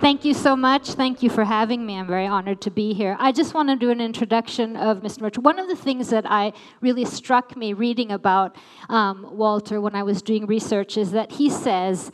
thank you so much. Thank you for having me. I'm very honored to be here. I just want to do an introduction of Mr. Murch. One of the things that I really struck me reading about um, Walter when I was doing research is that he says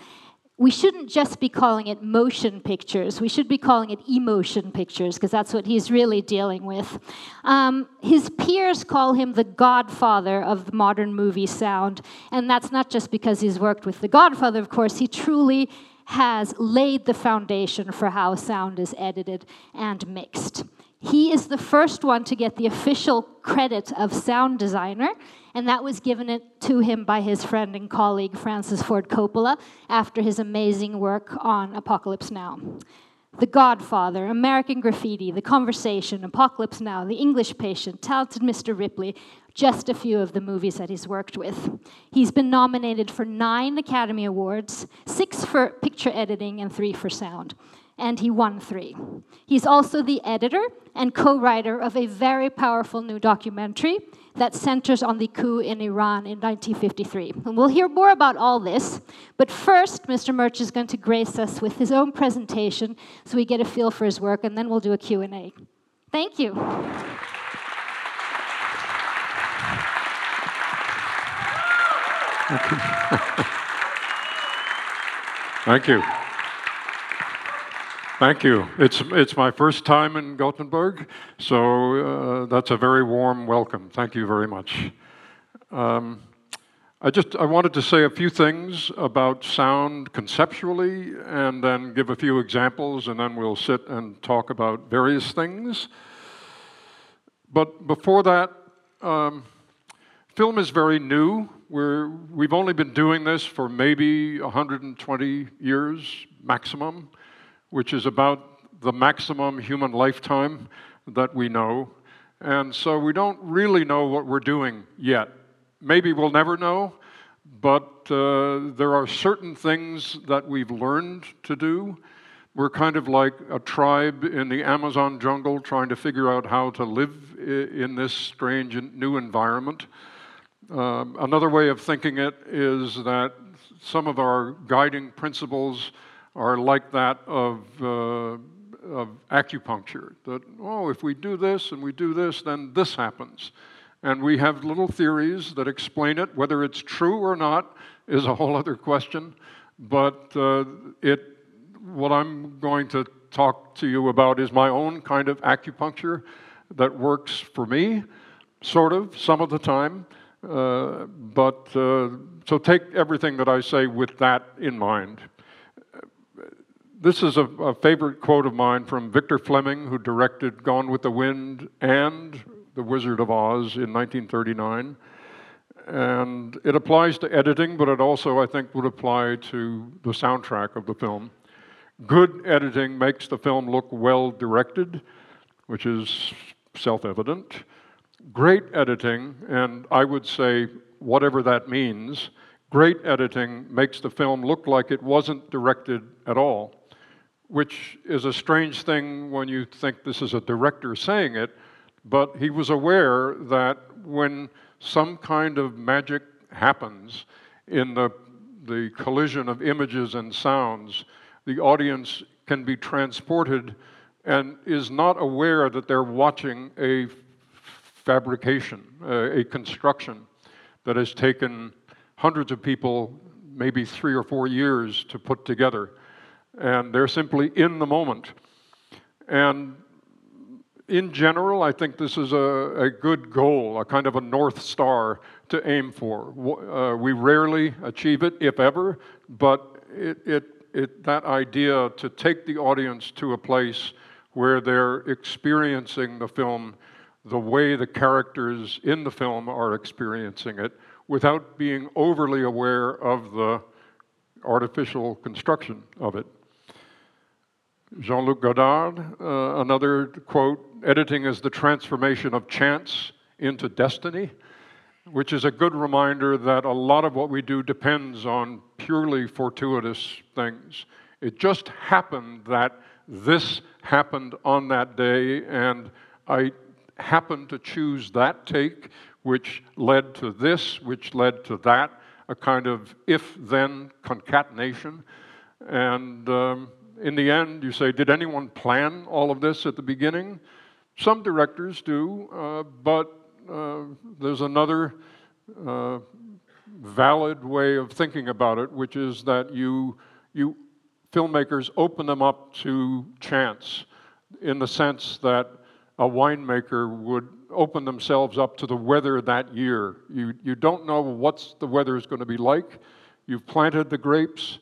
we shouldn't just be calling it motion pictures. We should be calling it emotion pictures because that's what he's really dealing with. Um, his peers call him the godfather of the modern movie sound. And that's not just because he's worked with the godfather, of course. He truly has laid the foundation for how sound is edited and mixed. He is the first one to get the official credit of sound designer and that was given it to him by his friend and colleague Francis Ford Coppola after his amazing work on Apocalypse Now. The Godfather, American Graffiti, The Conversation, Apocalypse Now, The English Patient, Talented Mr. Ripley, just a few of the movies that he's worked with. He's been nominated for nine Academy Awards, six for picture editing, and three for sound. And he won three. He's also the editor and co writer of a very powerful new documentary that centers on the coup in Iran in 1953. And we'll hear more about all this, but first, Mr. Murch is going to grace us with his own presentation so we get a feel for his work, and then we'll do a Q&A. Thank you. Thank you. Thank you. Thank you. It's, it's my first time in Gothenburg, so uh, that's a very warm welcome. Thank you very much. Um, I just I wanted to say a few things about sound conceptually, and then give a few examples, and then we'll sit and talk about various things. But before that, um, film is very new. We're, we've only been doing this for maybe 120 years maximum which is about the maximum human lifetime that we know. And so we don't really know what we're doing yet. Maybe we'll never know, but uh, there are certain things that we've learned to do. We're kind of like a tribe in the Amazon jungle trying to figure out how to live in this strange new environment. Um, another way of thinking it is that some of our guiding principles are like that of, uh, of acupuncture. That, oh, if we do this and we do this, then this happens. And we have little theories that explain it. Whether it's true or not is a whole other question. But uh, it, what I'm going to talk to you about is my own kind of acupuncture that works for me, sort of, some of the time. Uh, but uh, so take everything that I say with that in mind. This is a, a, favorite quote of mine from Victor Fleming, who directed Gone with the Wind and The Wizard of Oz in 1939. And it applies to editing, but it also, I think, would apply to the soundtrack of the film. Good editing makes the film look well directed, which is self evident. Great editing, and I would say, whatever that means, great editing makes the film look like it wasn't directed at all which is a strange thing when you think this is a director saying it, but he was aware that when some kind of magic happens in the, the collision of images and sounds, the audience can be transported and is not aware that they're watching a fabrication, a construction that has taken hundreds of people, maybe three or four years to put together and they're simply in the moment. And in general, I think this is a, a good goal, a kind of a North Star to aim for. Uh, we rarely achieve it, if ever, but it, it, it, that idea to take the audience to a place where they're experiencing the film the way the characters in the film are experiencing it without being overly aware of the artificial construction of it. Jean Luc Godard, uh, another quote editing is the transformation of chance into destiny, which is a good reminder that a lot of what we do depends on purely fortuitous things. It just happened that this happened on that day, and I happened to choose that take, which led to this, which led to that, a kind of if then concatenation. And um, in the end, you say, did anyone plan all of this at the beginning? Some directors do, uh, but uh, there's another uh, valid way of thinking about it, which is that you, you filmmakers open them up to chance in the sense that a winemaker would open themselves up to the weather that year. You, you don't know what the weather is going to be like. You've planted the grapes,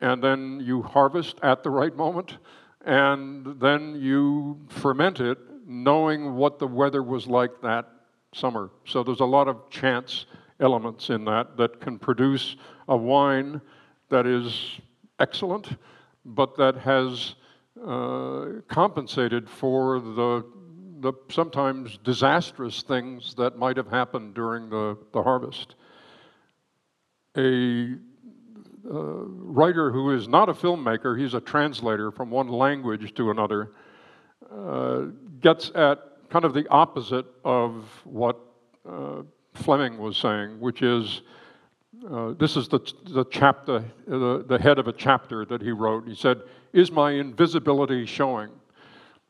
and then you harvest at the right moment, and then you ferment it knowing what the weather was like that summer. So there's a lot of chance elements in that that can produce a wine that is excellent, but that has uh, compensated for the, the sometimes disastrous things that might have happened during the, the harvest. A uh, writer who is not a filmmaker, he's a translator from one language to another, uh, gets at kind of the opposite of what uh, Fleming was saying, which is uh, this is the, the chapter, the, the head of a chapter that he wrote. He said, Is my invisibility showing?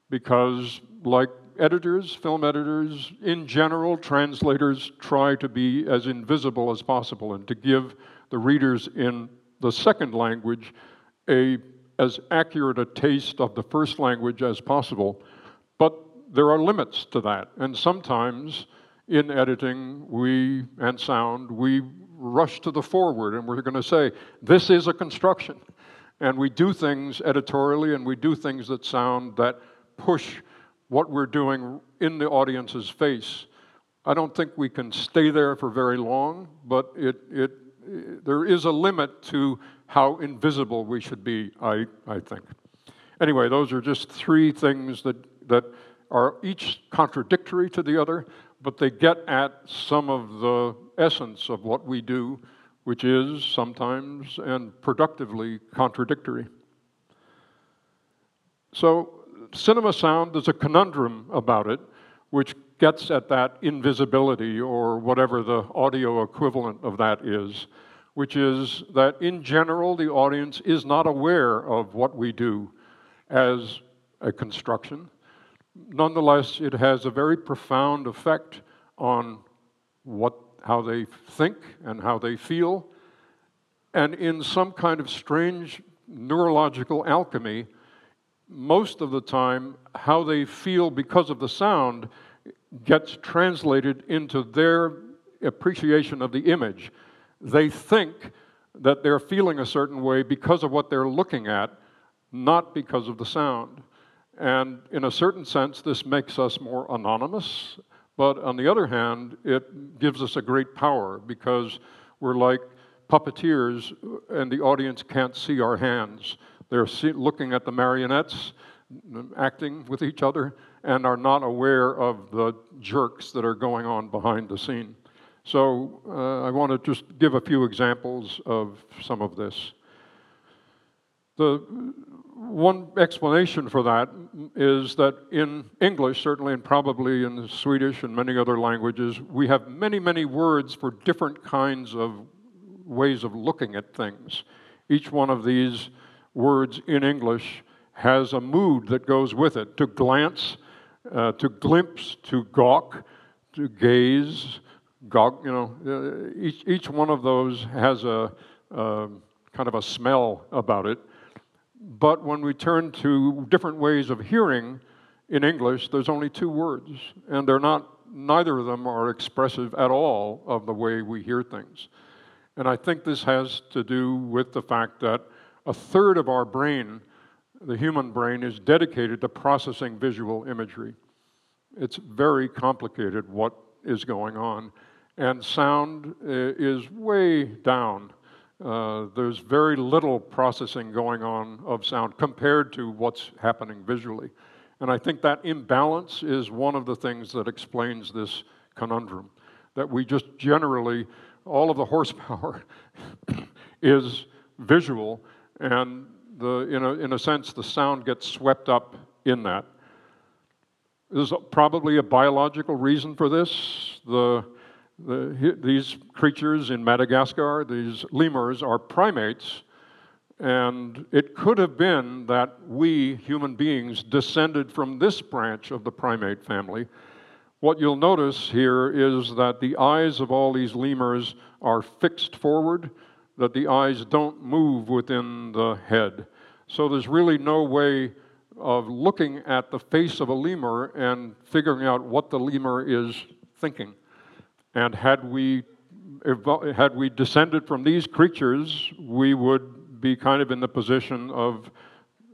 Because, like editors, film editors, in general, translators try to be as invisible as possible and to give the readers in the second language a as accurate a taste of the first language as possible. But there are limits to that, and sometimes in editing, we and sound, we rush to the forward and we're going to say, this is a construction. And we do things editorially and we do things that sound that push what we're doing in the audience's face. I don't think we can stay there for very long, but it, it, there is a limit to how invisible we should be, I, I think. Anyway, those are just three things that, that are each contradictory to the other, but they get at some of the essence of what we do, which is sometimes and productively contradictory. So, cinema sound, there's a conundrum about it, which gets at that invisibility or whatever the audio equivalent of that is, which is that in general, the audience is not aware of what we do as a construction nonetheless, it has a very profound effect on what, how they think and how they feel. And in some kind of strange neurological alchemy, most of the time, how they feel because of the sound gets translated into their appreciation of the image. They think that they're feeling a certain way because of what they're looking at, not because of the sound. And in a certain sense, this makes us more anonymous. But on the other hand, it gives us a great power because we're like puppeteers and the audience can't see our hands. They're looking at the marionettes acting with each other and are not aware of the jerks that are going on behind the scene. So uh, I want to just give a few examples of some of this. The one explanation for that is that in English, certainly, and probably in Swedish and many other languages, we have many, many words for different kinds of ways of looking at things. Each one of these words in English has a mood that goes with it to glance, uh, to glimpse, to gawk, to gaze. Gawk, you know, uh, each, each one of those has a uh, kind of a smell about it. But when we turn to different ways of hearing in English, there's only two words, and they're not, neither of them are expressive at all of the way we hear things. And I think this has to do with the fact that a third of our brain, the human brain, is dedicated to processing visual imagery. It's very complicated what is going on. And sound uh, is way down uh, there's very little processing going on of sound compared to what's happening visually. And I think that imbalance is one of the things that explains this conundrum. That we just generally, all of the horsepower is visual, and the, in, a, in a sense, the sound gets swept up in that. There's probably a biological reason for this. The, the, these creatures in Madagascar, these lemurs, are primates, And it could have been that we, human beings, descended from this branch of the primate family. What you'll notice here is that the eyes of all these lemurs are fixed forward, that the eyes don't move within the head. So there's really no way of looking at the face of a lemur and figuring out what the lemur is thinking. And had we had we descended from these creatures, we would be kind of in the position of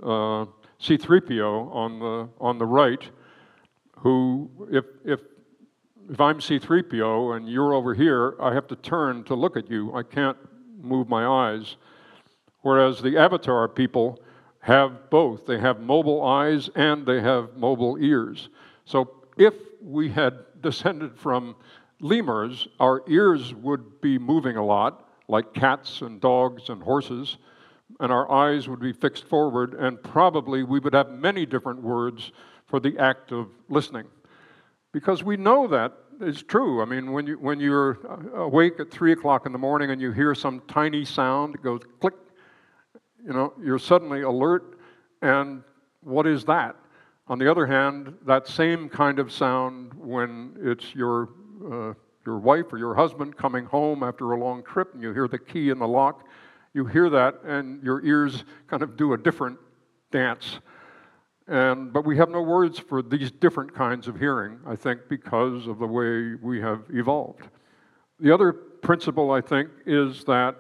uh, C3PO on the, on the right, who, if, if, if I'm C3PO and you're over here, I have to turn to look at you. I can't move my eyes. Whereas the avatar people have both. They have mobile eyes and they have mobile ears. So if we had descended from lemurs, our ears would be moving a lot, like cats and dogs and horses, and our eyes would be fixed forward, and probably we would have many different words for the act of listening. Because we know that is true. I mean, when, you, when you're awake at 3 o'clock in the morning and you hear some tiny sound, it goes click, you know, you're suddenly alert, and what is that? On the other hand, that same kind of sound when it's your uh, your wife or your husband coming home after a long trip and you hear the key in the lock, you hear that and your ears kind of do a different dance. And, but we have no words for these different kinds of hearing, I think, because of the way we have evolved. The other principle, I think, is that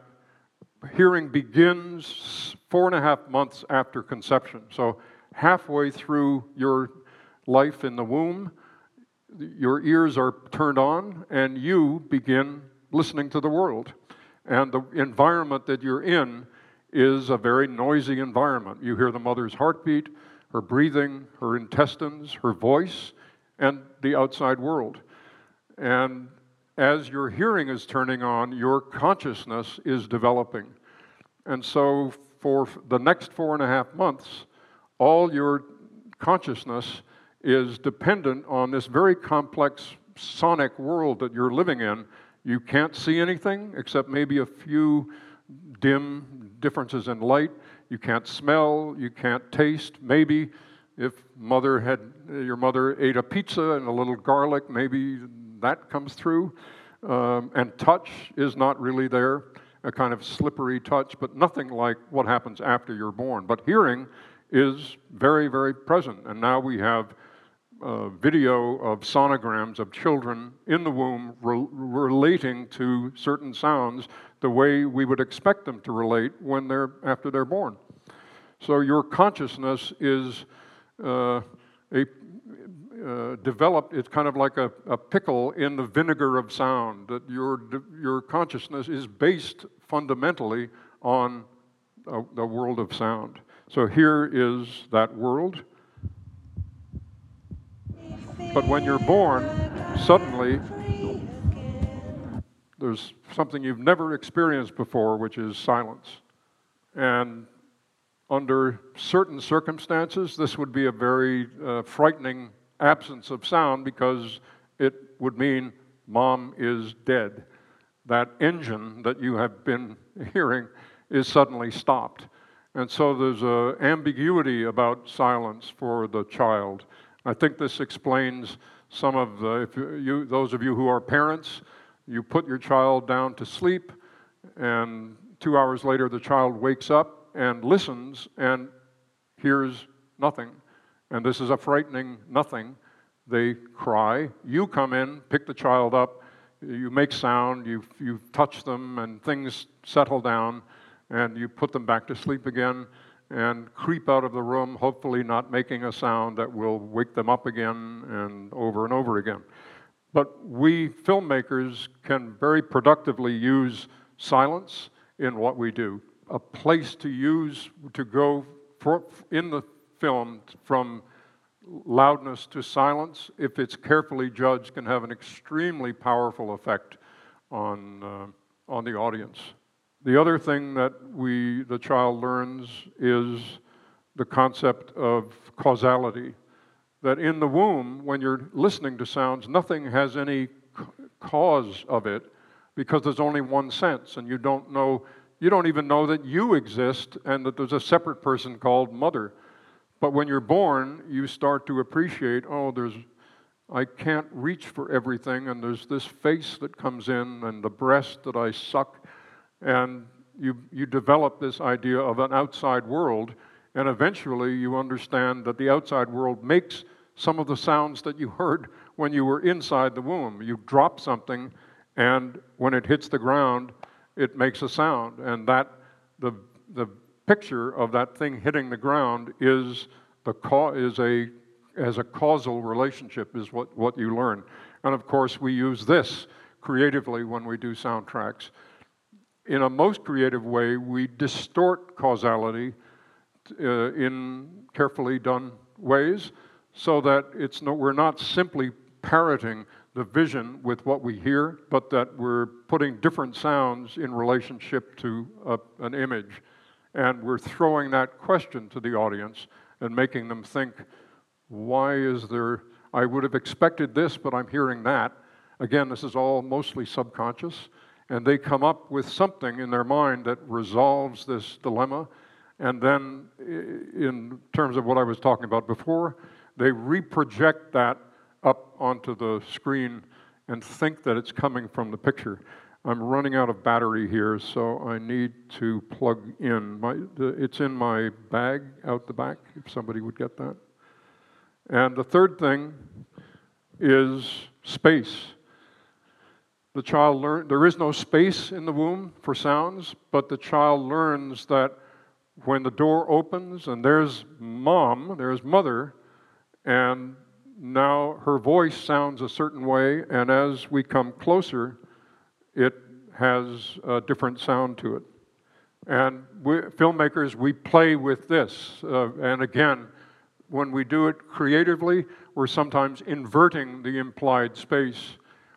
hearing begins four and a half months after conception. So, halfway through your life in the womb, your ears are turned on and you begin listening to the world. And the environment that you're in is a very noisy environment. You hear the mother's heartbeat, her breathing, her intestines, her voice, and the outside world. And as your hearing is turning on, your consciousness is developing. And so, for the next four and a half months, all your consciousness is dependent on this very complex sonic world that you're living in. You can't see anything except maybe a few dim differences in light. You can't smell, you can't taste. Maybe if mother had your mother ate a pizza and a little garlic, maybe that comes through. Um, and touch is not really there, a kind of slippery touch, but nothing like what happens after you're born. But hearing is very, very present. And now we have uh, video of sonograms of children in the womb re- relating to certain sounds the way we would expect them to relate when they're after they're born. So your consciousness is uh, a uh, developed. It's kind of like a, a, pickle in the vinegar of sound. That your your consciousness is based fundamentally on uh, the world of sound. So here is that world. But when you're born, suddenly there's something you've never experienced before, which is silence. And under certain circumstances, this would be a very uh, frightening absence of sound because it would mean mom is dead. That engine that you have been hearing is suddenly stopped. And so there's an ambiguity about silence for the child. I think this explains some of the, you, those of you who are parents, you put your child down to sleep, and two hours later the child wakes up and listens and hears nothing. And this is a frightening nothing. They cry. You come in, pick the child up, you make sound, you, you touch them, and things settle down, and you put them back to sleep again and creep out of the room, hopefully not making a sound that will wake them up again and over and over again. But we filmmakers can very productively use silence in what we do. A place to use, to go for, in the film from loudness to silence, if it's carefully judged, can have an extremely powerful effect on, uh, on the audience. The other thing that we, the child learns is the concept of causality. That in the womb, when you're listening to sounds, nothing has any cause of it because there's only one sense, and you don't know you don't even know that you exist and that there's a separate person called mother. But when you're born, you start to appreciate, oh, there's I can't reach for everything, and there's this face that comes in, and the breast that I suck, and you, you develop this idea of an outside world, and eventually you understand that the outside world makes some of the sounds that you heard when you were inside the womb. You drop something, and when it hits the ground, it makes a sound, and that the the picture of that thing hitting the ground is the is a as a causal relationship is what, what you learn. And of course, we use this creatively when we do soundtracks. In a most creative way, we distort causality uh, in carefully done ways so that it's no, we're not simply parroting the vision with what we hear, but that we're putting different sounds in relationship to a, an image. And we're throwing that question to the audience and making them think why is there, I would have expected this, but I'm hearing that. Again, this is all mostly subconscious. And they come up with something in their mind that resolves this dilemma. And then, in terms of what I was talking about before, they reproject that up onto the screen and think that it's coming from the picture. I'm running out of battery here, so I need to plug in. My, it's in my bag out the back, if somebody would get that. And the third thing is space. The child learn there is no space in the womb for sounds, but the child learns that when the door opens and there's mom, there's mother, and now her voice sounds a certain way, and as we come closer, it has a different sound to it. And we, filmmakers, we play with this. Uh, and again, when we do it creatively, we're sometimes inverting the implied space.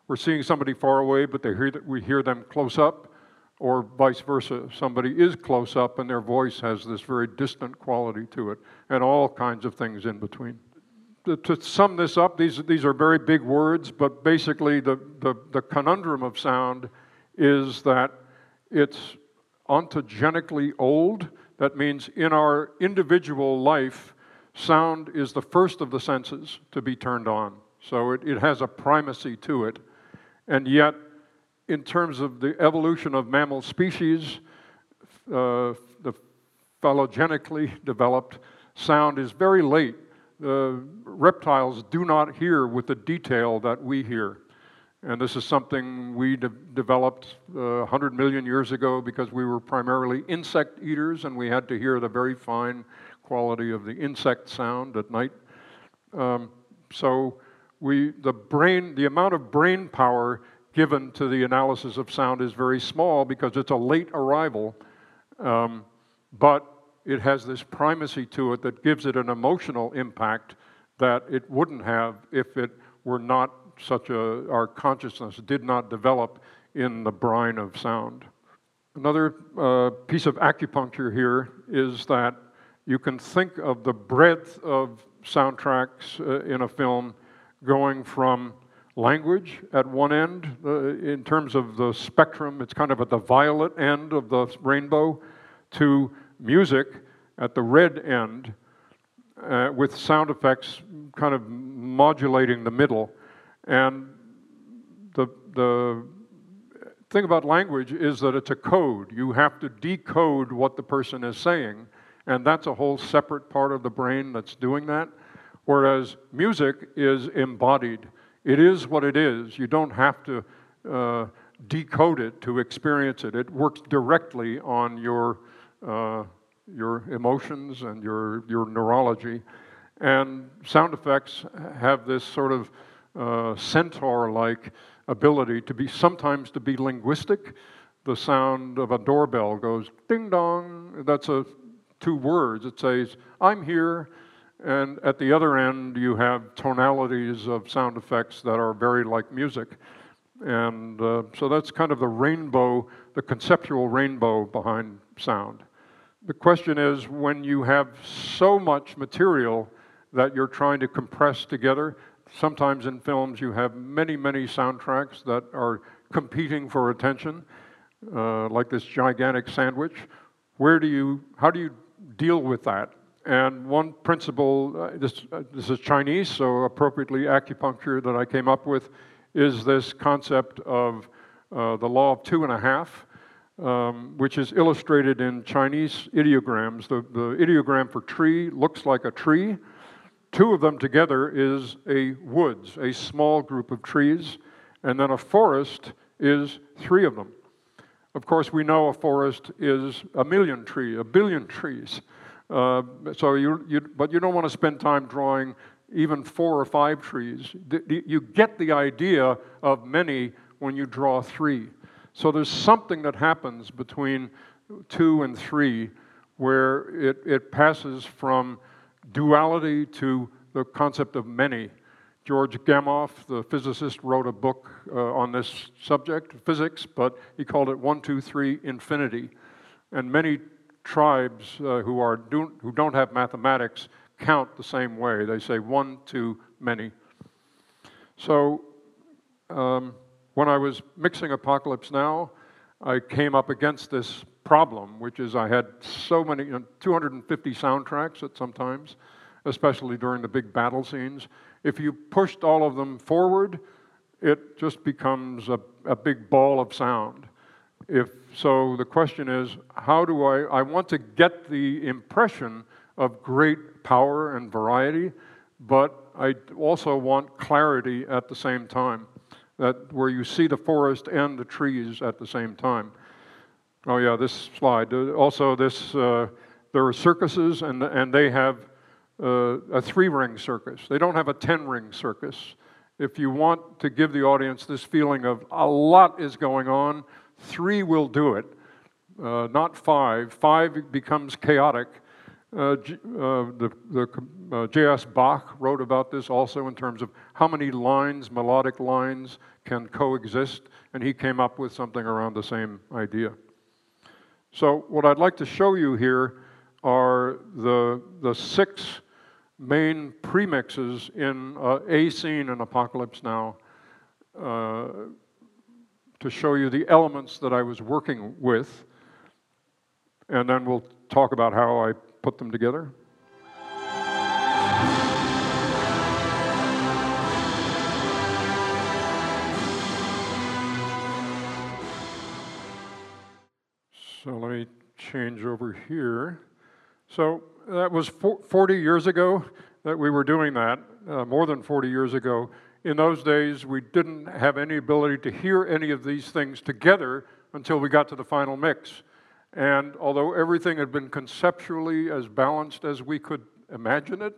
We're seeing somebody far away, but they hear that we hear them close up, or vice versa. Somebody is close up and their voice has this very distant quality to it, and all kinds of things in between. To, sum this up, these, these are very big words, but basically the, the, the conundrum of sound is that it's ontogenically old. That means in our individual life, Sound is the first of the senses to be turned on, so it, it has a primacy to it. And yet, in terms of the evolution of mammal species, uh, the phylogenetically developed sound is very late. The reptiles do not hear with the detail that we hear. And this is something we de- developed uh, 100 million years ago because we were primarily insect eaters and we had to hear the very fine quality of the insect sound at night. Um, so we, the brain, the amount of brain power given to the analysis of sound is very small because it's a late arrival, um, but it has this primacy to it that gives it an emotional impact that it wouldn't have if it were not such a, our consciousness did not develop in the brine of sound. Another uh, piece of acupuncture here is that you can think of the breadth of soundtracks uh, in a film going from language at one end, uh, in terms of the spectrum, it's kind of at the violet end of the rainbow, to music at the red end, uh, with sound effects kind of modulating the middle. And the, the thing about language is that it's a code. You have to decode what the person is saying and that's a whole separate part of the brain that's doing that. Whereas music is embodied, it is what it is. You don't have to uh, decode it to experience it. It works directly on your, uh, your emotions and your, your neurology. And sound effects have this sort of uh, centaur like ability to be sometimes to be linguistic. The sound of a doorbell goes ding dong. That's a two words. It says, I'm here, and at the other end, you have tonalities of sound effects that are very like music. And uh, so that's kind of the rainbow, the conceptual rainbow behind sound. The question is when you have so much material that you're trying to compress together, sometimes in films you have many, many soundtracks that are competing for attention. uh, like this gigantic sandwich. Where do you, how do you deal with that? And one principle, uh, this, uh, this is Chinese, so appropriately acupuncture that I came up with, is this concept of uh, the law of two and a half, um, which is illustrated in Chinese ideograms. The, the ideogram for tree looks like a tree. Two of them together is a woods, a small group of trees, and then a forest is three of them. Of course, we know a forest is a million trees, a billion trees. Uh, so you, you, but you don't want to spend time drawing even four or five trees. You get the idea of many when you draw three. So there's something that happens between two and three where it, it passes from duality to the concept of many. George Gamow, the physicist, wrote a book uh, on this subject, physics, but he called it one, two, three, infinity. And many tribes uh, who, are do, who don't have mathematics count the same way. They say one, two, many. So um, when I was mixing Apocalypse Now, I came up against this problem, which is I had so many, you know, 250 soundtracks at sometimes, especially during the big battle scenes. If you pushed all of them forward, it just becomes a, a big ball of sound. If so, the question is, how do I? I want to get the impression of great power and variety, but I also want clarity at the same time. That where you see the forest and the trees at the same time. Oh yeah, this slide. Also, this uh, there are circuses, and and they have uh, a three-ring circus. They don't have a ten-ring circus. If you want to give the audience this feeling of a lot is going on, three will do it, uh, not five. Five becomes chaotic. Uh, uh, the, the uh, J.S. Bach wrote about this also in terms of how many lines, melodic lines, can coexist, and he came up with something around the same idea. So, what I'd like to show you here are the, the six main premixes in uh, a scene in Apocalypse Now uh, to show you the elements that I was working with, and then we'll talk about how I put them together. So let me change over here. So that was 40 years ago that we were doing that, uh, more than 40 years ago. In those days, we didn't have any ability to hear any of these things together until we got to the final mix. And although everything had been conceptually as balanced as we could imagine it,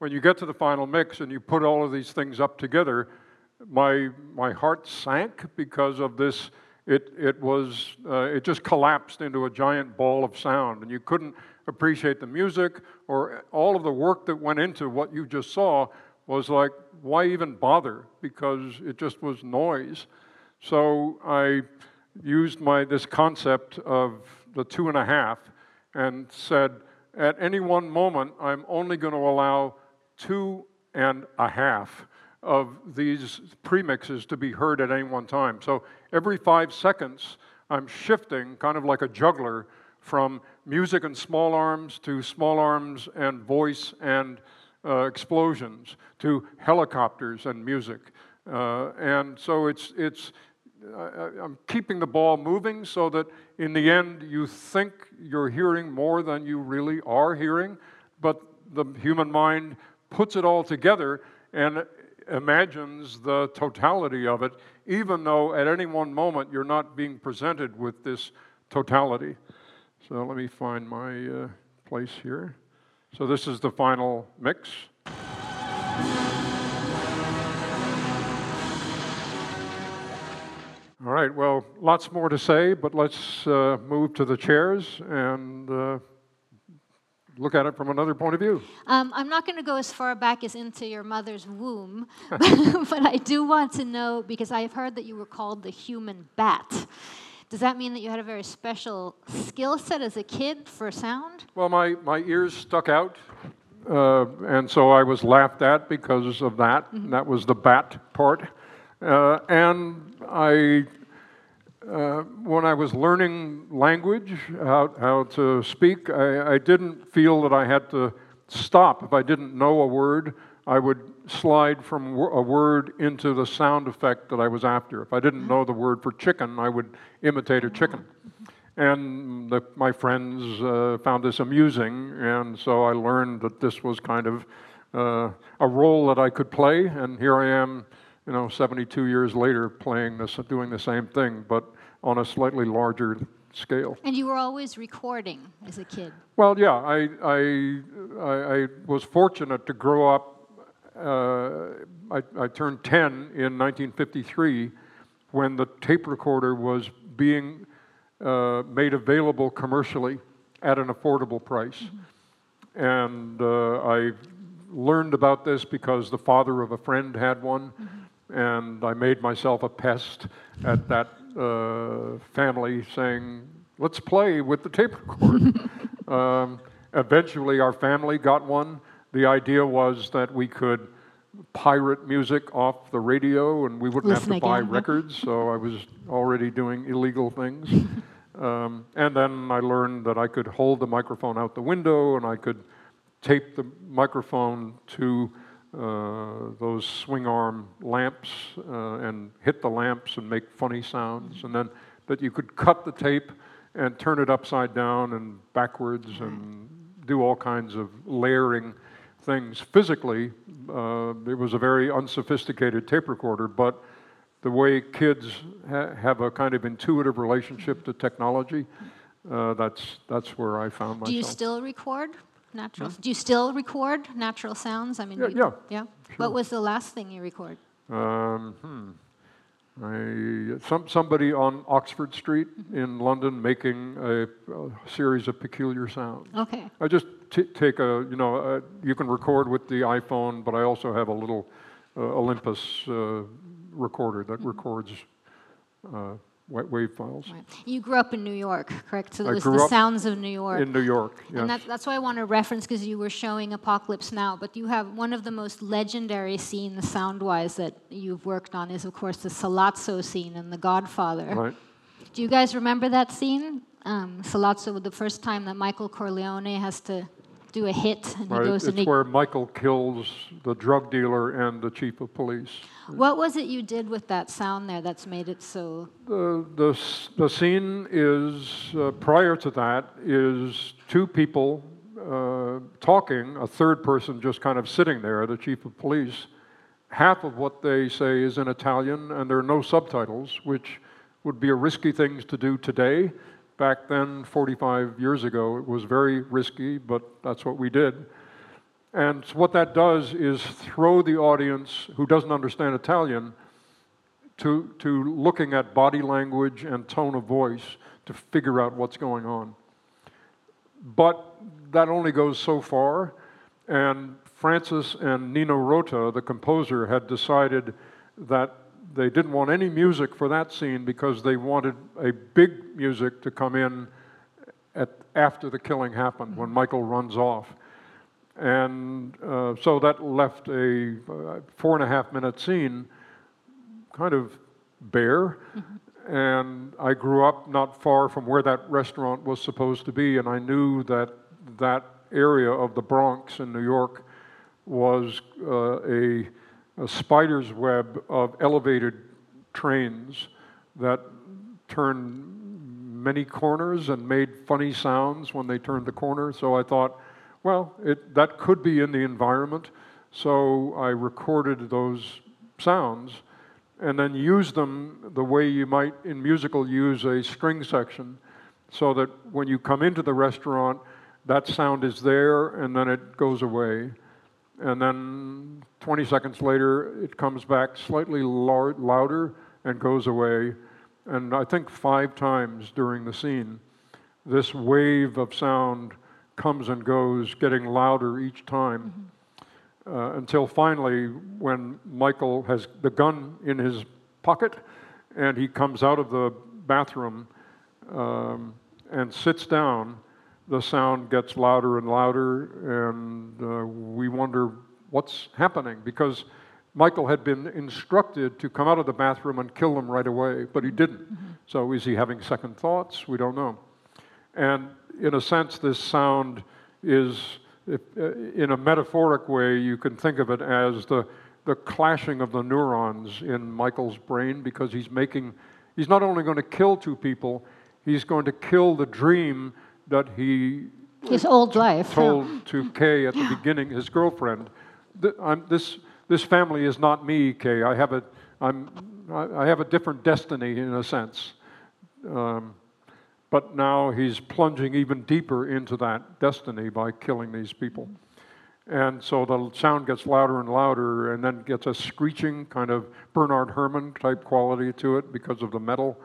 when you get to the final mix and you put all of these things up together, my, my heart sank because of this. It, it, was, uh, it just collapsed into a giant ball of sound, and you couldn't appreciate the music or all of the work that went into what you just saw was like, why even bother? Because it just was noise. So I used my, this concept of the two and a half and said, at any one moment, I'm only going to allow two and a half of these premixes to be heard at any one time. So every five seconds, I'm shifting, kind of like a juggler, from music and small arms to small arms and voice and uh, explosions to helicopters and music. Uh, and so it's, it's I'm keeping the ball moving so that in the end you think you're hearing more than you really are hearing, but the human mind puts it all together and imagines the totality of it, even though at any one moment you're not being presented with this totality. So let me find my uh, place here. So this is the final mix. All right, well, lots more to say, but let's uh, move to the chairs and uh, look at it from another point of view. Um, I'm not going to go as far back as into your mother's womb, but I do want to know because I've heard that you were called the human bat. Does that mean that you had a very special skill set as a kid for sound? Well, my, my ears stuck out, uh, and so I was laughed at because of that. Mm-hmm. That was the bat part. Uh, and I, uh, when I was learning language, how, how to speak, I, I didn't feel that I had to stop. If I didn't know a word, I would slide from a word into the sound effect that I was after. If I didn't know the word for chicken, I would imitate a chicken. And the, my friends uh, found this amusing, and so I learned that this was kind of uh, a role that I could play. And here I am, you know, 72 years later, playing this, doing the same thing, but on a slightly larger scale. And you were always recording as a kid. Well, yeah, I I I, I was fortunate to grow up. Uh, I, I turned 10 in 1953 when the tape recorder was being uh, made available commercially at an affordable price. Mm-hmm. And uh, I learned about this because the father of a friend had one, mm-hmm. and I made myself a pest at that uh, family saying, let's play with the tape recorder. um, eventually, our family got one. The idea was that we could pirate music off the radio and we wouldn't Listen have to buy records, so I was already doing illegal things. um, and then I learned that I could hold the microphone out the window and I could tape the microphone to uh, those swing arm lamps uh, and hit the lamps and make funny sounds, and then that you could cut the tape and turn it upside down and backwards and do all kinds of layering things. Physically, uh, it was a very unsophisticated tape recorder, but the way kids ha- have a kind of intuitive relationship to technology, uh, that's, that's where I found myself. Do you still record natural? Do you still record natural sounds? I mean, Yeah, you- yeah, yeah. sure. What was the last thing you recorded? Um, hmm. I, some, somebody on Oxford Street in London making a, a series of peculiar sounds. Okay. I just t- take a, you know, uh you can record with the iPhone, but I also have a little uh, Olympus uh, recorder that records uh, wa- wave files. Right. You grew up in New York, correct? So I it was grew the sounds of New York. In New York, yes. And that, that's why I want to reference because you were showing Apocalypse Now, but you have one of the most legendary scenes sound wise that you've worked on is, of course, the Sollozzo scene in The Godfather. right. Do you guys remember that scene? Um, Sollozzo, the first time that Michael Corleone has to do a hit and he goes It's and he. where Michael kills the drug dealer and the chief of police. What was it you did with that sound there that's made it so. The, the, the scene is, uh, prior to that, is two people uh, talking, a third person just kind of sitting there, the chief of police. Half of what they say is in Italian, and there are no subtitles, which would be a risky thing to do today. Back then, 45 years ago, it was very risky, but that's what we did. And so what that does is throw the audience who doesn't understand Italian to, to looking at body language and tone of voice to figure out what's going on. But that only goes so far, and Francis and Nino Rota, the composer, had decided that they didn't want any music for that scene because they wanted a big music to come in at, after the killing happened, when Michael runs off. And uh, so that left a uh, four and a half minute scene kind of bare. And I grew up not far from where that restaurant was supposed to be, and I knew that that area of the Bronx in New York was uh, a, a spider's web of elevated trains that turned many corners and made funny sounds when they turned the corner. So I thought, well, it, that could be in the environment. So I recorded those sounds and then used them the way you might in musical use a string section so that when you come into the restaurant, that sound is there and then it goes away. And then 20 seconds later, it comes back slightly lar- louder and goes away. And I think five times during the scene, this wave of sound comes and goes, getting louder each time. Uh, until finally, when Michael has the gun in his pocket and he comes out of the bathroom um, and sits down, the sound gets louder and louder, and uh, we wonder what's happening because Michael had been instructed to come out of the bathroom and kill them right away, but he didn't. So is he having second thoughts? We don't know. And in a sense, this sound is, uh, in a metaphoric way, you can think of it as the, the clashing of the neurons in Michael's brain because he's making, he's not only going to kill two people, he's going to kill the dream that he his old life told yeah. to Kay at the beginning, his girlfriend. this this family is not me, Kay. I have a I'm I have a different destiny in a sense. Um, but now he's plunging even deeper into that destiny by killing these people. And so the sound gets louder and louder, and then gets a screeching kind of Bernard Herrmann type quality to it because of the metal.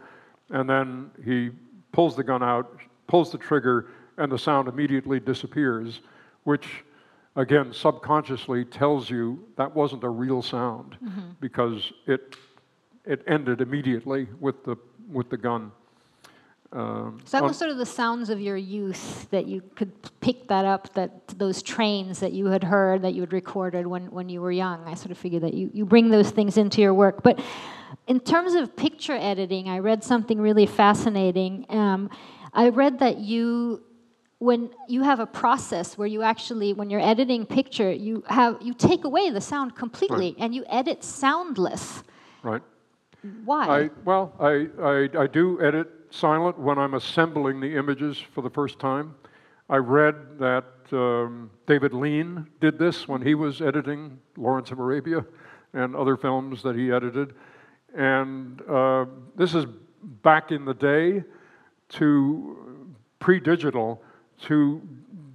And then he pulls the gun out, pulls the trigger, and the sound immediately disappears, which again subconsciously tells you that wasn't a real sound mm-hmm. because it it ended immediately with the with the gun. Um, so that was sort of the sounds of your youth that you could pick that up, that those trains that you had heard, that you had recorded when, when you were young. I sort of figured that you, you bring those things into your work. But in terms of picture editing, I read something really fascinating. Um, I read that you when you have a process where you actually when you're editing picture you have you take away the sound completely right. and you edit soundless. Right. Why? I, well I, I, I do edit silent when i'm assembling the images for the first time. I read that um, david lean did this when he was editing lawrence of arabia and other films that he edited. And uh, this is back in the day to pre-digital to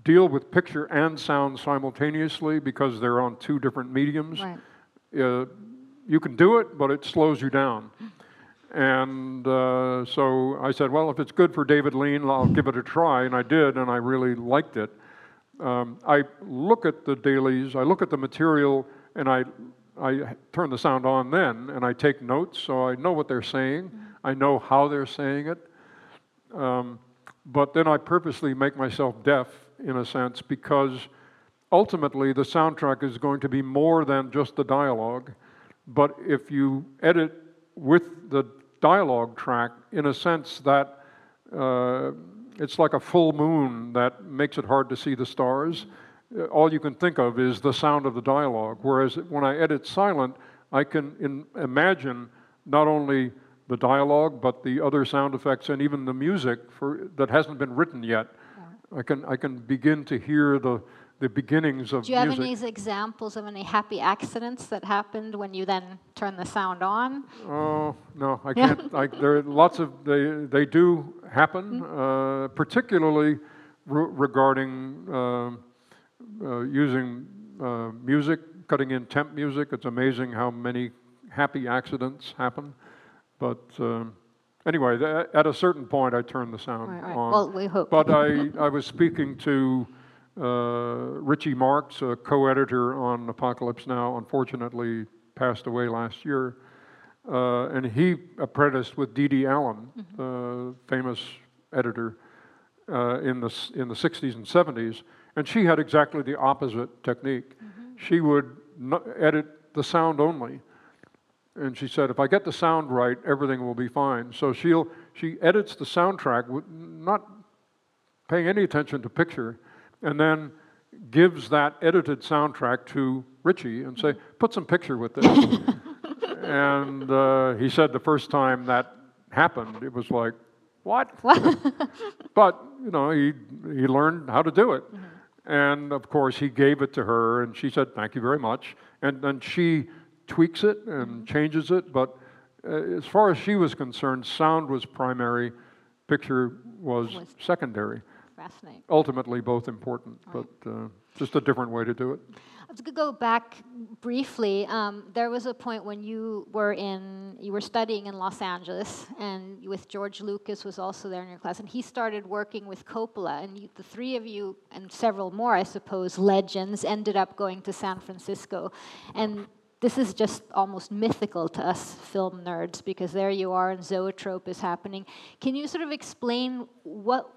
deal with picture and sound simultaneously because they're on two different mediums. Right. Uh, you can do it, but it slows you down. And uh, so I said, well, if it's good for David Lean, I'll give it a try. And I did, and I really liked it. Um, I look at the dailies, I look at the material, and I, I turn the sound on then, and I take notes so I know what they're saying. Mm-hmm. I know how they're saying it. Um, but then I purposely make myself deaf in a sense because ultimately the soundtrack is going to be more than just the dialogue. But if you edit with the dialogue track, in a sense that uh, it's like a full moon that makes it hard to see the stars. Uh, all you can think of is the sound of the dialogue. Whereas when I edit silent, I can in, imagine not only the dialogue, but the other sound effects and even the music for, that hasn't been written yet. Yeah. I can I can begin to hear the the beginnings of. Do you have music. any examples of any happy accidents that happened when you then turn the sound on? Oh no, I can't. I, there are lots of they they do happen, mm-hmm. uh, particularly re- regarding uh, uh, using uh, music, cutting in temp music. It's amazing how many happy accidents happen. But um, anyway, th- at a certain point, I turned the sound right, right. on. Well, we hope. But I, I was speaking to uh, Richie Marks, a co-editor on Apocalypse Now. Unfortunately, passed away last year, uh, and he apprenticed with Dede Allen, mm-hmm. uh, famous editor uh, in the in the 60s and 70s, and she had exactly the opposite technique. Mm-hmm. She would edit the sound only and she said, if I get the sound right, everything will be fine. So she'll, she edits the soundtrack, not paying any attention to picture, and then gives that edited soundtrack to Richie and say, put some picture with this. and uh, he said the first time that happened, it was like, what? but, you know, he, he learned how to do it. Mm-hmm. And of course, he gave it to her, and she said, thank you very much. And then she tweaks it and changes it, but uh, as far as she was concerned, sound was primary, picture was, was secondary. Fascinating. Ultimately, both important, right. but uh, just a different way to do it. I was going to go back briefly. Um, there was a point when you were in, you were studying in Los Angeles, and with George Lucas was also there in your class, and he started working with Coppola, and you, the three of you and several more, I suppose, legends ended up going to San Francisco, and this is just almost mythical to us film nerds because there you are and zoetrope is happening. Can you sort of explain what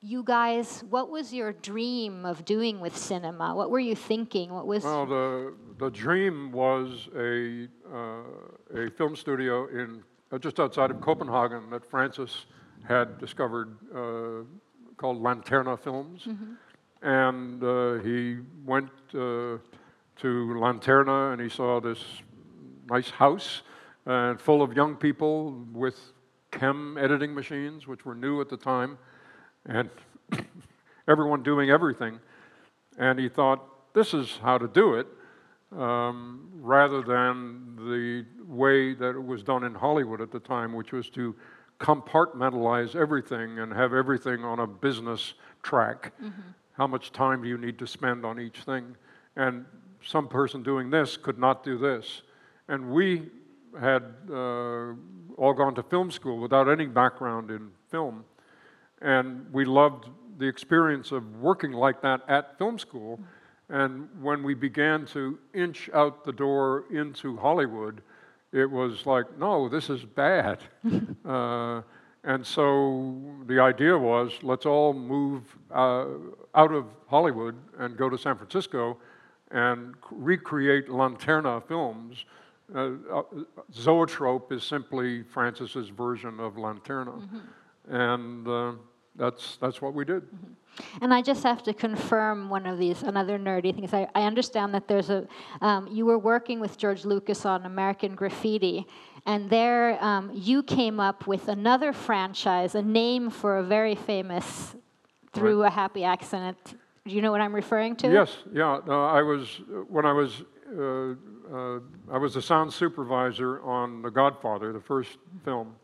you guys, what was your dream of doing with cinema? What were you thinking? What was? Well, the the dream was a uh, a film studio in uh, just outside of Copenhagen that Francis had discovered uh, called Lanterna Films. And uh, he went uh, to Lanterna and he saw this nice house uh, full of young people with KEM editing machines, which were new at the time, and everyone doing everything. And he thought, this is how to do it, um, rather than the way that it was done in Hollywood at the time, which was to compartmentalize everything and have everything on a business track. How much time do you need to spend on each thing? And some person doing this could not do this. And we had uh, all gone to film school without any background in film. And we loved the experience of working like that at film school. And when we began to inch out the door into Hollywood, it was like, no, this is bad. uh, and so the idea was let's all move uh, out of Hollywood and go to San Francisco and recreate Lanterna films. Uh, uh, Zoetrope is simply Francis's version of Lanterna. And uh, that's, that's what we did. And I just have to confirm one of these, another nerdy things. I, I understand that there's a, um, you were working with George Lucas on American Graffiti, and there um, you came up with another franchise, a name for a very famous, through a happy accident. Do you know what I'm referring to? Yes, yeah. No, I was when I was uh, uh, I was the sound supervisor on The Godfather, the first film,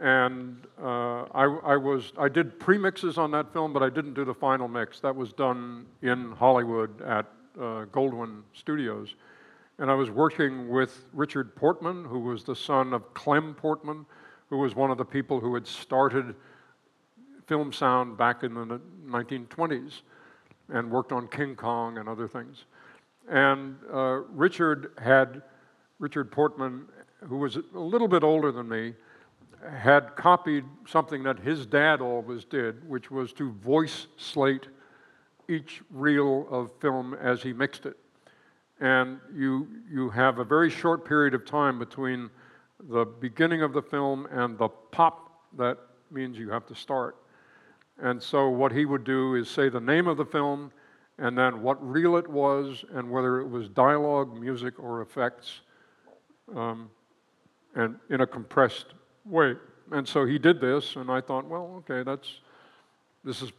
and uh, I, I was I did premixes on that film, but I didn't do the final mix. That was done in Hollywood at uh, Goldwyn Studios, and I was working with Richard Portman, who was the son of Clem Portman, who was one of the people who had started film sound back in the 1920s and worked on King Kong and other things. And uh, Richard had, Richard Portman, who was a little bit older than me, had copied something that his dad always did, which was to voice slate each reel of film as he mixed it. And you, you have a very short period of time between the beginning of the film and the pop that means you have to start. And so what he would do is say the name of the film and then what reel it was and whether it was dialogue, music, or effects, um, and in a compressed way. And so he did this, and I thought, well, okay, that's this is.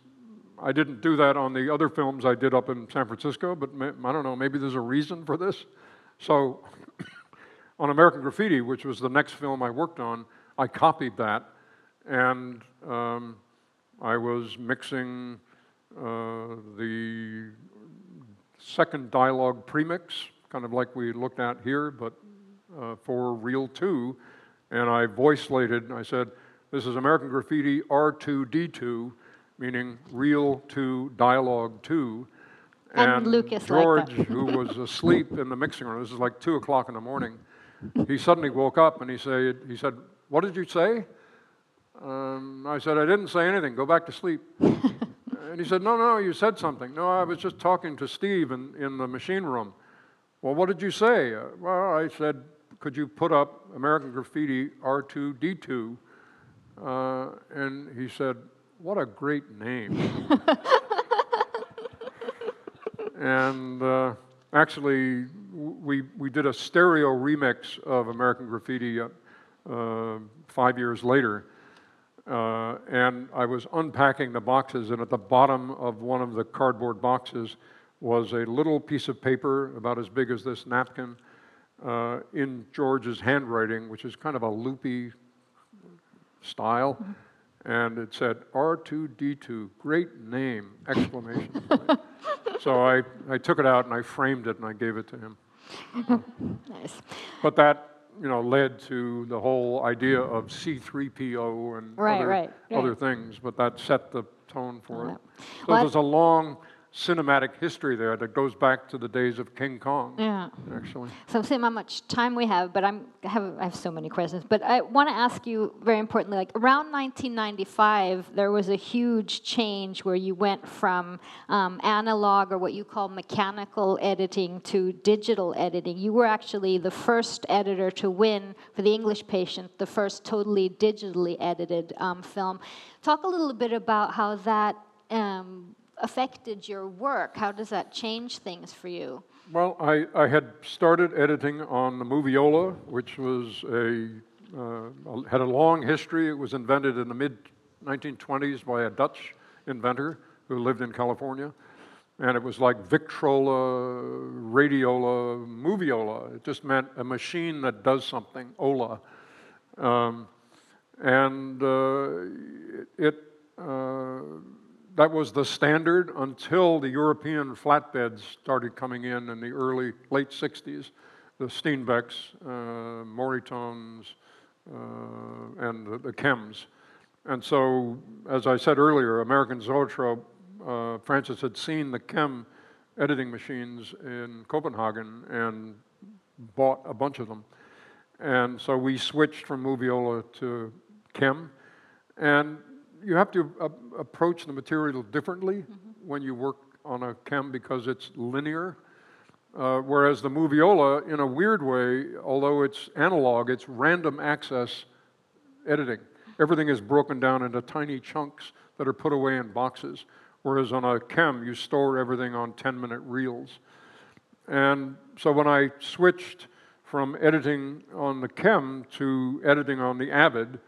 I didn't do that on the other films I did up in San Francisco, but ma- I don't know, maybe there's a reason for this. So on American Graffiti, which was the next film I worked on, I copied that, and um, I was mixing uh, the second dialogue premix, kind of like we looked at here, but uh, for Reel 2, and I voice slated, I said, this is American Graffiti R2D2, meaning Reel 2, Dialogue 2. And Lucas liked George, who was asleep in the mixing room, this is like 2 o'clock in the morning, he suddenly woke up and he said, he said, what did you say? Um, I said, I didn't say anything. Go back to sleep. and he said, No, no, you said something. No, I was just talking to Steve in, in the machine room. Well, what did you say? Uh, well, I said, Could you put up American Graffiti R2D2? Uh, and he said, What a great name. and uh, actually, we, we did a stereo remix of American Graffiti uh, uh, five years later. Uh, and I was unpacking the boxes, and at the bottom of one of the cardboard boxes was a little piece of paper about as big as this napkin uh, in George's handwriting, which is kind of a loopy style. And it said R2D2, great name! Exclamation point. so I, I took it out and I framed it and I gave it to him. Nice. But that, you know, led to the whole idea of C3PO and Right, other, right, right. other things, but that set the tone for it. So Well, there's a long cinematic history there that goes back to the days of King Kong. Yeah. Actually. So I'm seeing how much time we have, but I'm I have I have so many questions. But I want to ask you very importantly, like around 1995, there was a huge change where you went from um, analog or what you call mechanical editing to digital editing. You were actually the first editor to win for the English Patient, the first totally digitally edited um, film. Talk a little bit about how that. Um, affected your work? How does that change things for you? Well, I, I had started editing on the Moviola, which was a uh, had a long history. It was invented in the mid 1920s by a Dutch inventor who lived in California, and it was like Victrola, Radiola, Moviola. It just meant a machine that does something. Ola, um, and uh, it. Uh, that was the standard until the European flatbeds started coming in in the early, late 60s. The Steenbecks, uh, Moritons, uh, and the, the, KEMs. And so, as I said earlier, American Zoetrope, uh, Francis had seen the KEM editing machines in Copenhagen and bought a bunch of them. And so we switched from Moviola to KEM. And you have to uh, approach the material differently mm-hmm. when you work on a KEM because it's linear. Uh, whereas the Moviola, in a weird way, although it's analog, it's random access editing. Everything is broken down into tiny chunks that are put away in boxes. Whereas on a KEM, you store everything on 10 minute reels. And so when I switched from editing on the KEM to editing on the Avid,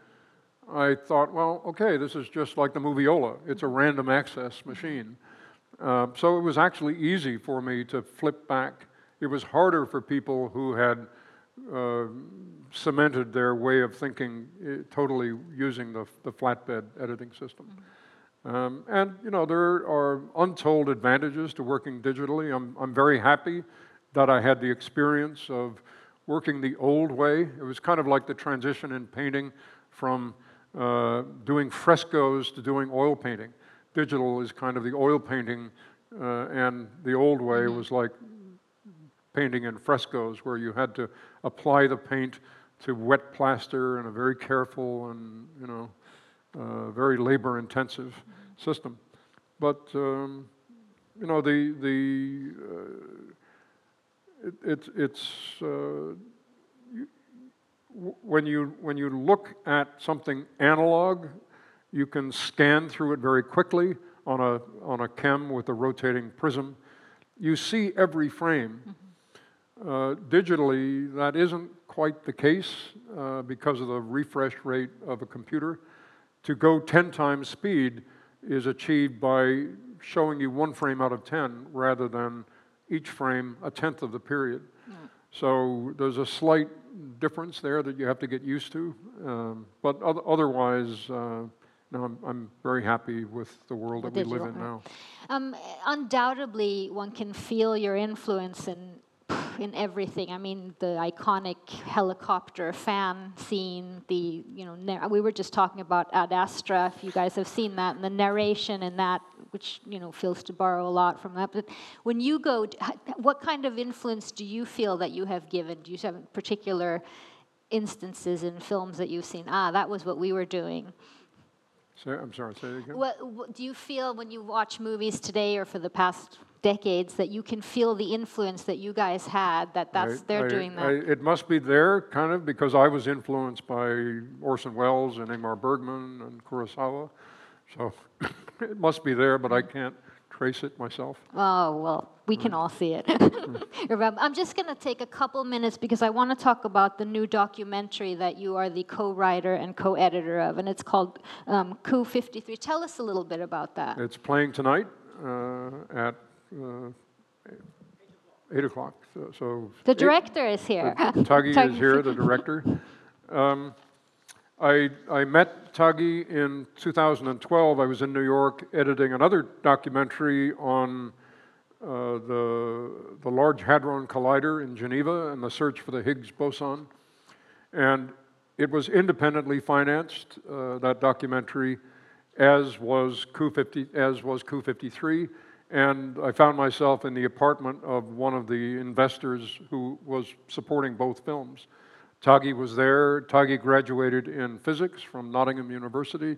I thought, well, okay, this is just like the Moviola. It's a random access machine. Uh, so it was actually easy for me to flip back. It was harder for people who had uh, cemented their way of thinking uh, totally using the, the flatbed editing system. Mm-hmm. Um, and, you know, there are untold advantages to working digitally. I'm, I'm very happy that I had the experience of working the old way. It was kind of like the transition in painting from uh, doing frescoes to doing oil painting. Digital is kind of the oil painting, uh, and the old way mm-hmm. was like painting in frescoes, where you had to apply the paint to wet plaster in a very careful and you know uh, very labor-intensive mm-hmm. system. But um, you know the the uh, it, it, it's uh, when you, when you look at something analog, you can scan through it very quickly on a, on a KEM with a rotating prism. You see every frame. Mm-hmm. Uh, digitally, that isn't quite the case uh, because of the refresh rate of a computer. To go 10 times speed is achieved by showing you one frame out of 10 rather than each frame a tenth of the period. Mm. So there's a slight difference there that you have to get used to. Um, but otherwise, uh, no, I'm, I'm, very happy with the world that we live in now. Um, undoubtedly, one can feel your influence in in everything. I mean, the iconic helicopter fan scene. The you know we were just talking about Ad Astra. If you guys have seen that, and the narration in that, which you know feels to borrow a lot from that. But when you go, what kind of influence do you feel that you have given? Do you have particular instances in films that you've seen? Ah, that was what we were doing. Say, I'm sorry, say it again. What, what, do you feel when you watch movies today or for the past decades that you can feel the influence that you guys had that that's I, they're I, doing that. I, it must be there kind of because i was influenced by orson welles and ingmar bergman and kurosawa. So it must be there but i can't trace it myself. Oh well we can all see it. I'm just going to take a couple minutes because i want to talk about the new documentary that you are the co-writer and co-editor of and it's called um, coup 53 tell us a little bit about that. It's playing tonight uh, at eight o'clock. So, so the director eight, is here. Taghi is here, the director. Um, I, I met Taghi in 2012. I was in New York editing another documentary on uh, the, the Large Hadron Collider in Geneva and the search for the Higgs boson. And it was independently financed, uh, that documentary, as was Coup 50, as was Coup 53 and I found myself in the apartment of one of the investors who was supporting both films. Taghi was there. Taghi graduated in physics from Nottingham University.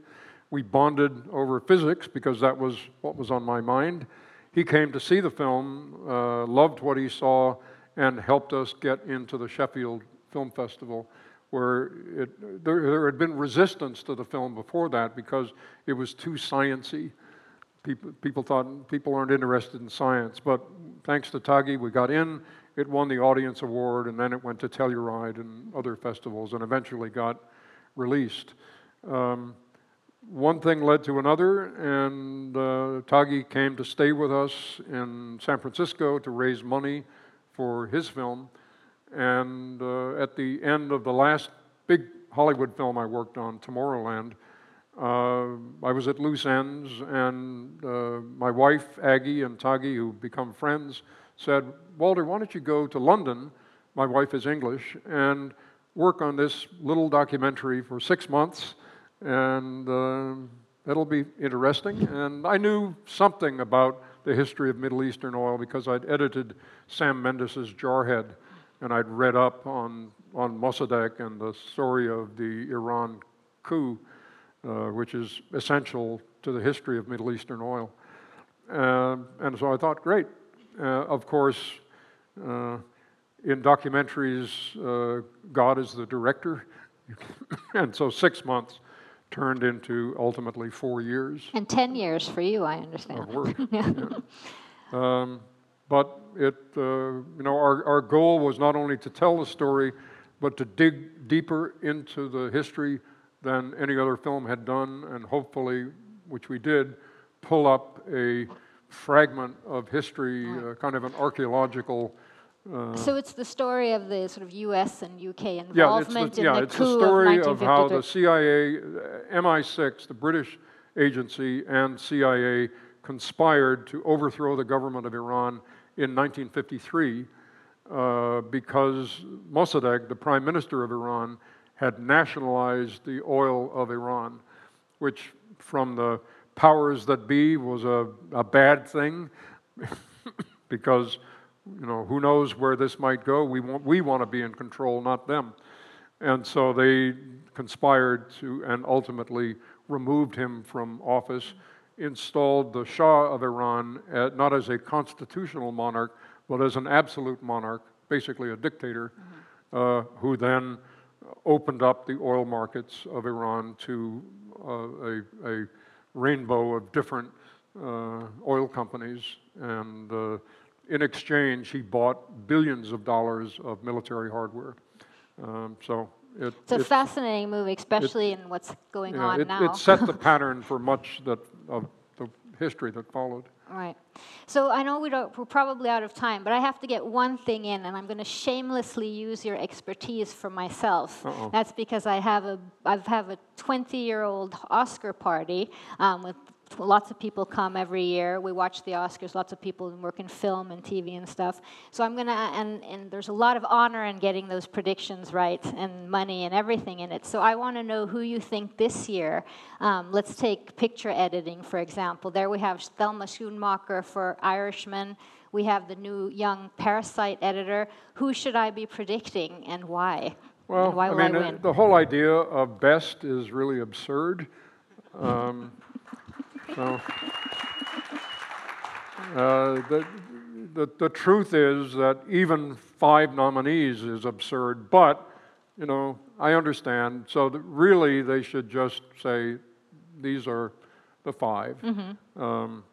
We bonded over physics because that was what was on my mind. He came to see the film, uh, loved what he saw, and helped us get into the Sheffield Film Festival, where it, there, there had been resistance to the film before that because it was too sciency. People, people thought people aren't interested in science, but thanks to Taghi, we got in. It won the Audience Award, and then it went to Telluride and other festivals, and eventually got released. Um, one thing led to another, and uh, Taghi came to stay with us in San Francisco to raise money for his film. And uh, at the end of the last big Hollywood film I worked on, Tomorrowland, uh, I was at loose ends, and uh, my wife, Aggie, and Taghi, who become friends, said, Walter, why don't you go to London? My wife is English, and work on this little documentary for six months, and uh, it'll be interesting. And I knew something about the history of Middle Eastern oil because I'd edited Sam Mendes's Jarhead, and I'd read up on, on Mossadegh and the story of the Iran coup, uh, which is essential to the history of Middle Eastern oil. Uh, and so I thought, great, uh, of course, uh, in documentaries, uh, God is the director. and so six months turned into ultimately four years. And 10 years for you, I understand. Of work. yeah. um, but it, uh, you know, our, our goal was not only to tell the story, but to dig deeper into the history than any other film had done, and hopefully, which we did, pull up a fragment of history, uh, kind of an archeological. Uh, so it's the story of the sort of U.S. and U.K. involvement yeah, the, it's the, yeah, in the it's the story of, of how the CIA, uh, MI6, the British agency, and CIA conspired to overthrow the government of Iran in 1953 uh, because Mossadegh, the prime minister of Iran, had nationalized the oil of Iran, which from the powers that be was a, a bad thing because you know who knows where this might go we want, we want to be in control not them and so they conspired to and ultimately removed him from office installed the shah of iran at, not as a constitutional monarch but as an absolute monarch basically a dictator mm-hmm. uh, who then opened up the oil markets of iran to uh, a, a rainbow of different uh, oil companies, and uh, in exchange, he bought billions of dollars of military hardware. Um, so it, it's a it, fascinating movie, especially it, in what's going on it, now. It set the pattern for much that, of history that followed. Right. So I know we don't, we're probably out of time, but I have to get one thing in, and I'm going to shamelessly use your expertise for myself. Uh-oh. That's because I have a I have a 20 year old Oscar party um, with lots of people come every year. We watch the Oscars. Lots of people work in film and TV and stuff. So I'm gonna and and there's a lot of honor in getting those predictions right and money and everything in it. So I want to know who you think this year. Um, let's take picture editing for example. There we have Thelma Schoonmaker for Irishman. We have the new young Parasite editor. Who should I be predicting and why? Well, and why I mean, I the whole idea of best is really absurd. Um, so, uh, the, the, the truth is that even five nominees is absurd, but, you know, I understand. So really, they should just say, these are the 5 mm-hmm. um,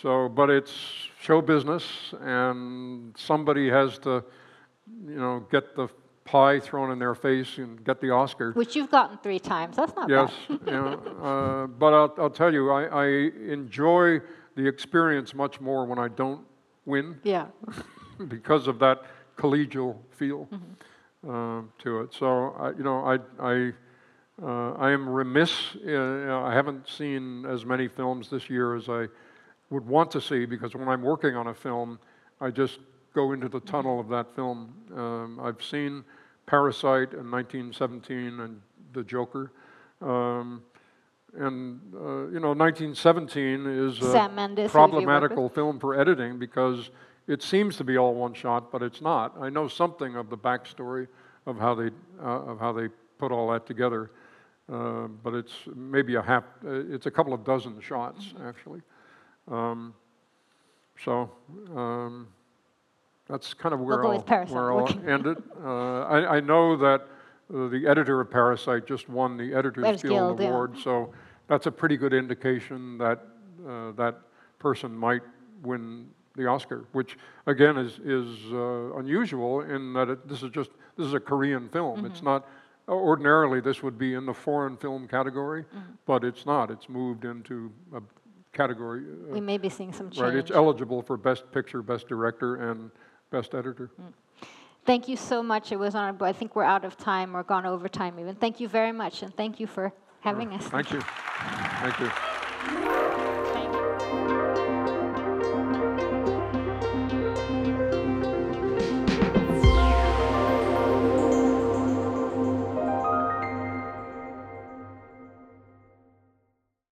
so, but it's show business, and somebody has to, you know, get the pie thrown in their face and get the Oscar. Which you've gotten three times. That's not yes, bad. you know, uh, but I'll, I'll tell you, I, I enjoy the experience much more when I don't win. Yeah. because of that collegial feel mm-hmm. uh, to it. So, I, you know, I, I, uh, I am remiss. Know, I haven't seen as many films this year as I would want to see because when I'm working on a film, I just go into the tunnel of that film. Um, I've seen Parasite in 1917 and The Joker. Um, and uh, you know, 1917 is a Sam Mendes, who have you worked problematical film for editing because it seems to be all one shot, but it's not. I know something of the backstory of how they uh, of how they put all that together, uh, but it's maybe a half. Uh, it's a couple of dozen shots Mm-hmm. actually. Um, so. Um, that's kind of where go I'll, with Parasite. where I'll end it. Uh, I, I know that uh, the editor of Parasite just won the Editors Editors Guild Guild, yeah. Award, so that's a pretty good indication that uh, that person might win the Oscar, which again is is uh, unusual in that it, this is just this is a Korean film. Mm-hmm. It's not ordinarily this would be in the foreign film category, Mm-hmm. but it's not. It's moved into a category. uh, We may be seeing some change. Right, it's eligible for Best Picture, Best Director, and Best Editor. Thank you so much. It was honorable. I think we're out of time or gone over time even. Thank you very much, and thank you for having us. Thank you. Thank you.